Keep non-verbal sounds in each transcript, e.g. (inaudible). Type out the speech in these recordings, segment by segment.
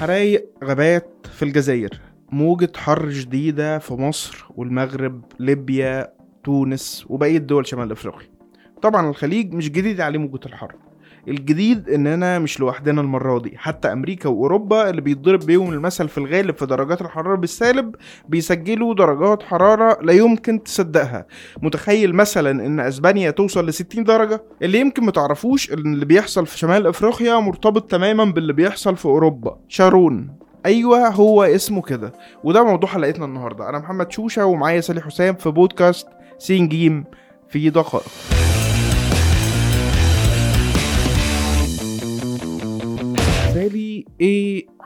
حرايق غابات في الجزائر. موجة حر شديدة في مصر والمغرب ليبيا تونس وبقية دول شمال أفريقيا. طبعا الخليج مش جديد عليه موجة الحر. الجديد اننا مش لوحدنا المرة دي. حتى أمريكا وأوروبا اللي بيتضرب بيهم المثل في الغالب في درجات الحرارة بالسالب بيسجلوا درجات حرارة لا يمكن تصدقها. متخيل مثلا إن أسبانيا توصل ل 60 درجة؟ اللي يمكن متعرفوش إن اللي بيحصل في شمال إفريقيا مرتبط تماما باللي بيحصل في أوروبا. شارون. أيوه هو اسمه كده. وده موضوع حلقتنا النهارده. أنا محمد شوشة ومعايا سالي حسام في بودكاست سين جيم في دقائق.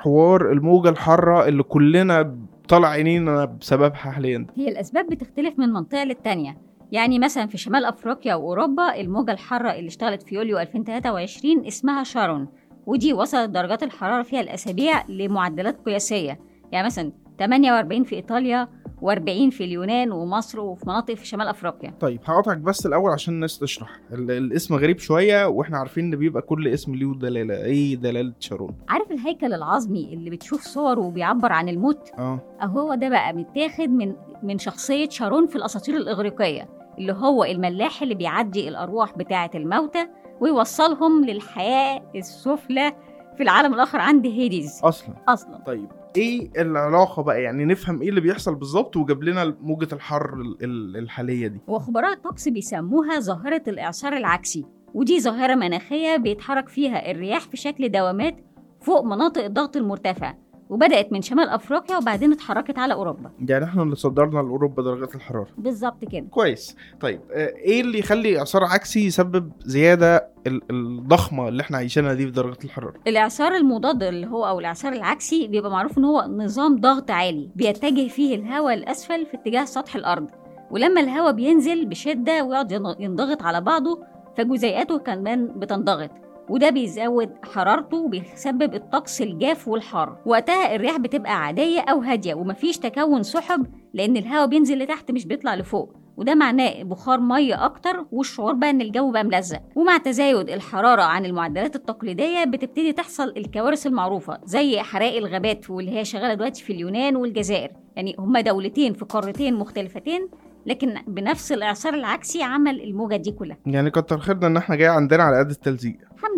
حوار الموجة الحارة اللي كلنا طالع عينينا بسببها حاليا. هي الأسباب بتختلف من منطقة للتانية. يعني مثلا في شمال أفريقيا وأوروبا الموجة الحارة اللي اشتغلت في يوليو 2023 اسمها شارون ودي وصلت درجات الحرارة فيها الأسابيع لمعدلات قياسية. يعني مثلا 48 في إيطاليا و40 في اليونان ومصر وفي مناطق في شمال أفريقيا. طيب هقطعك بس الأول عشان الناس تشرح. ال- الاسم غريب شوية وإحنا عارفين إن بيبقى كل اسم ليه دلالة إيه دلالة شارون عارف الهيكل العظمي اللي بتشوف صوره وبيعبر عن الموت؟ آه. أهو ده بقى متاخد من من شخصية شارون في الأساطير الإغريقية اللي هو الملاح اللي بيعدي الأرواح بتاعة الموتى ويوصلهم للحياة السفلى في العالم الآخر عند هيديز أصلا. أصلا. طيب إيه العلاقة بقى؟ يعني نفهم إيه اللي بيحصل بالظبط وجاب لنا موجة الحر ال- ال- الحالية دي. وخبراء الطقس بيسموها ظاهرة الإعصار العكسي ودي ظاهرة مناخية بيتحرك فيها الرياح في شكل دوامات فوق مناطق الضغط المرتفع. وبدأت من شمال أفريقيا وبعدين اتحركت على أوروبا. يعني إحنا اللي صدرنا لأوروبا درجات الحرارة. بالظبط كده. كويس. طيب آه، إيه اللي يخلي اعصار عكسي يسبب زيادة ال- الضخمة اللي إحنا عايشينها دي في درجات الحرارة؟ الإعصار المضاد اللي هو أو الإعصار العكسي بيبقى معروف إن هو نظام ضغط عالي بيتجه فيه الهواء الأسفل في اتجاه سطح الأرض. ولما الهواء بينزل بشدة ويقعد ين- ينضغط على بعضه فجزيئاته كمان بتنضغط. وده بيزود حرارته وبيسبب الطقس الجاف والحار وقتها الرياح بتبقى عادية أو هادية ومفيش تكون سحب لأن الهواء بينزل لتحت مش بيطلع لفوق. وده معناه بخار مية أكتر والشعور بقى إن الجو بقى ملزق. ومع تزايد الحرارة عن المعدلات التقليدية بتبتدي تحصل الكوارث المعروفة زي حرائق الغابات واللي هي شغالة دلوقتي في اليونان والجزائر. يعني هما دولتين في قارتين مختلفتين لكن بنفس الإعصار العكسي عمل الموجة دي كلها. يعني كتر خيرنا إن إحنا جاي عندنا على قد التلزيق.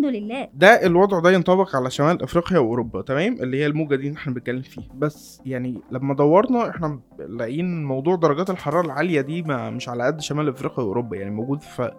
الحمد لله. ده الوضع ده ينطبق على شمال افريقيا واوروبا تمام؟ اللي هي الموجة دي اللي إحنا بنتكلم فيها. بس يعني لما دورنا إحنا لاقيين موضوع درجات الحرارة العالية دي ما مش على قد شمال افريقيا واوروبا يعني موجود في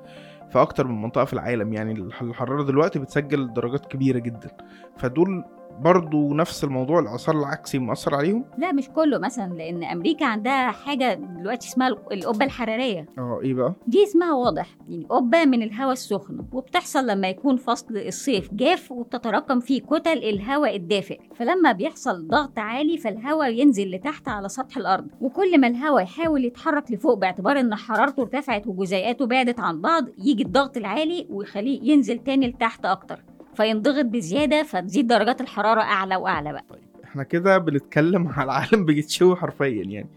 في أكتر من منطقة في العالم. يعني الح- الحرارة دلوقتي بتسجل درجات كبيرة جدا. فدول برضو نفس الموضوع الآثار العكسي مؤثر عليهم؟ لا مش كله مثلا لأن أمريكا عندها حاجة دلوقتي اسمها القبة الحرارية. آه إيه بقى؟ دي اسمها واضح يعني قبة من الهواء السخن وبتحصل لما يكون فصل الصيف جاف وبتتراكم فيه كتل الهواء الدافئ. فلما بيحصل ضغط عالي فالهواء ينزل لتحت على سطح الأرض. وكل ما الهواء يحاول يتحرك لفوق باعتبار إن حرارته ارتفعت وجزيئاته بعدت عن بعض يجي الضغط العالي ويخليه ينزل تاني لتحت أكتر. فينضغط بزيادة فتزيد درجات الحرارة أعلى وأعلى بقى. إحنا كده بنتكلم (laughs) على العالم بيتشوي حرفيا يعني.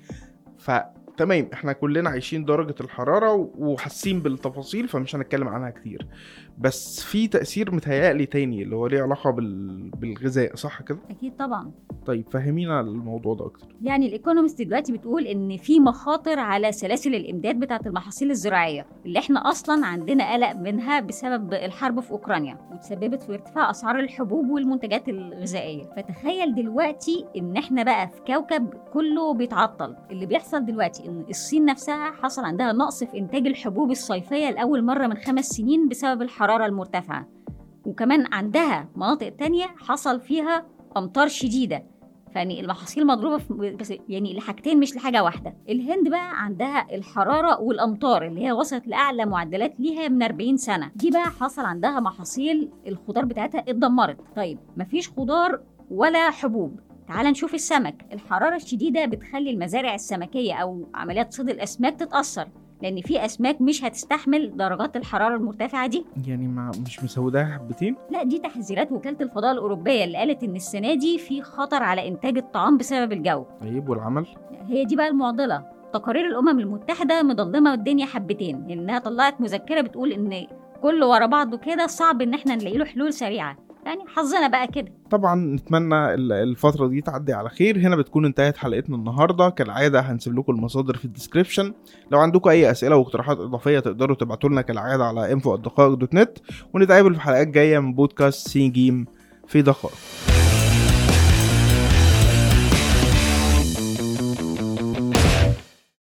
فتمام إحنا كلنا عايشين درجة الحرارة وحاسين بالتفاصيل فمش هنتكلم عنها كتير. بس في تأثير متهيألي تاني اللي هو ليه علاقة بال... بالغذاء صح كده؟ أكيد طبعا. طيب فهمينا الموضوع ده أكتر. يعني الايكونومست دلوقتي بتقول إن في مخاطر على سلاسل الإمداد بتاعة المحاصيل الزراعية اللي إحنا أصلا عندنا قلق منها بسبب الحرب في أوكرانيا وتسببت في ارتفاع أسعار الحبوب والمنتجات الغذائية. فتخيل دلوقتي إن إحنا بقى في كوكب كله بيتعطل. اللي بيحصل دلوقتي الصين نفسها حصل عندها نقص في إنتاج الحبوب الصيفية لأول مرة من خمس سنين بسبب الحرارة المرتفعة. وكمان عندها مناطق تانية حصل فيها أمطار شديدة. فيعني المحاصيل مضروبة بس يعني لحاجتين مش لحاجة واحدة. الهند بقى عندها الحرارة والأمطار اللي هي وصلت لأعلى معدلات ليها من 40 سنة. دي بقى حصل عندها محاصيل الخضار بتاعتها اتدمرت. طيب مفيش خضار ولا حبوب. تعال نشوف السمك. الحرارة الشديدة بتخلي المزارع السمكية أو عمليات صيد الأسماك تتأثر لأن في أسماك مش هتستحمل درجات الحرارة المرتفعة دي. يعني ما مش مسوداها حبتين؟ لا دي تحذيرات وكالة الفضاء الأوروبية اللي قالت إن السنة دي في خطر على إنتاج الطعام بسبب الجو. طيب والعمل؟ هي دي بقى المعضلة. تقارير الأمم المتحدة مضلمة الدنيا حبتين. لانها طلعت مذكرة بتقول إن كله ورا بعضه كده صعب إن إحنا نلاقي له حلول سريعة. يعني حظنا بقى كده. طبعا نتمنى ال- الفترة دي تعدي على خير. هنا بتكون انتهت حلقتنا النهاردة. كالعادة هنسيب لكم المصادر في الديسكريبشن. لو عندكم أي أسئلة واقتراحات إضافية تقدروا تبعتوا لنا كالعادة على نت ونتقابل في حلقات جاية من بودكاست سي جيم في دقائق.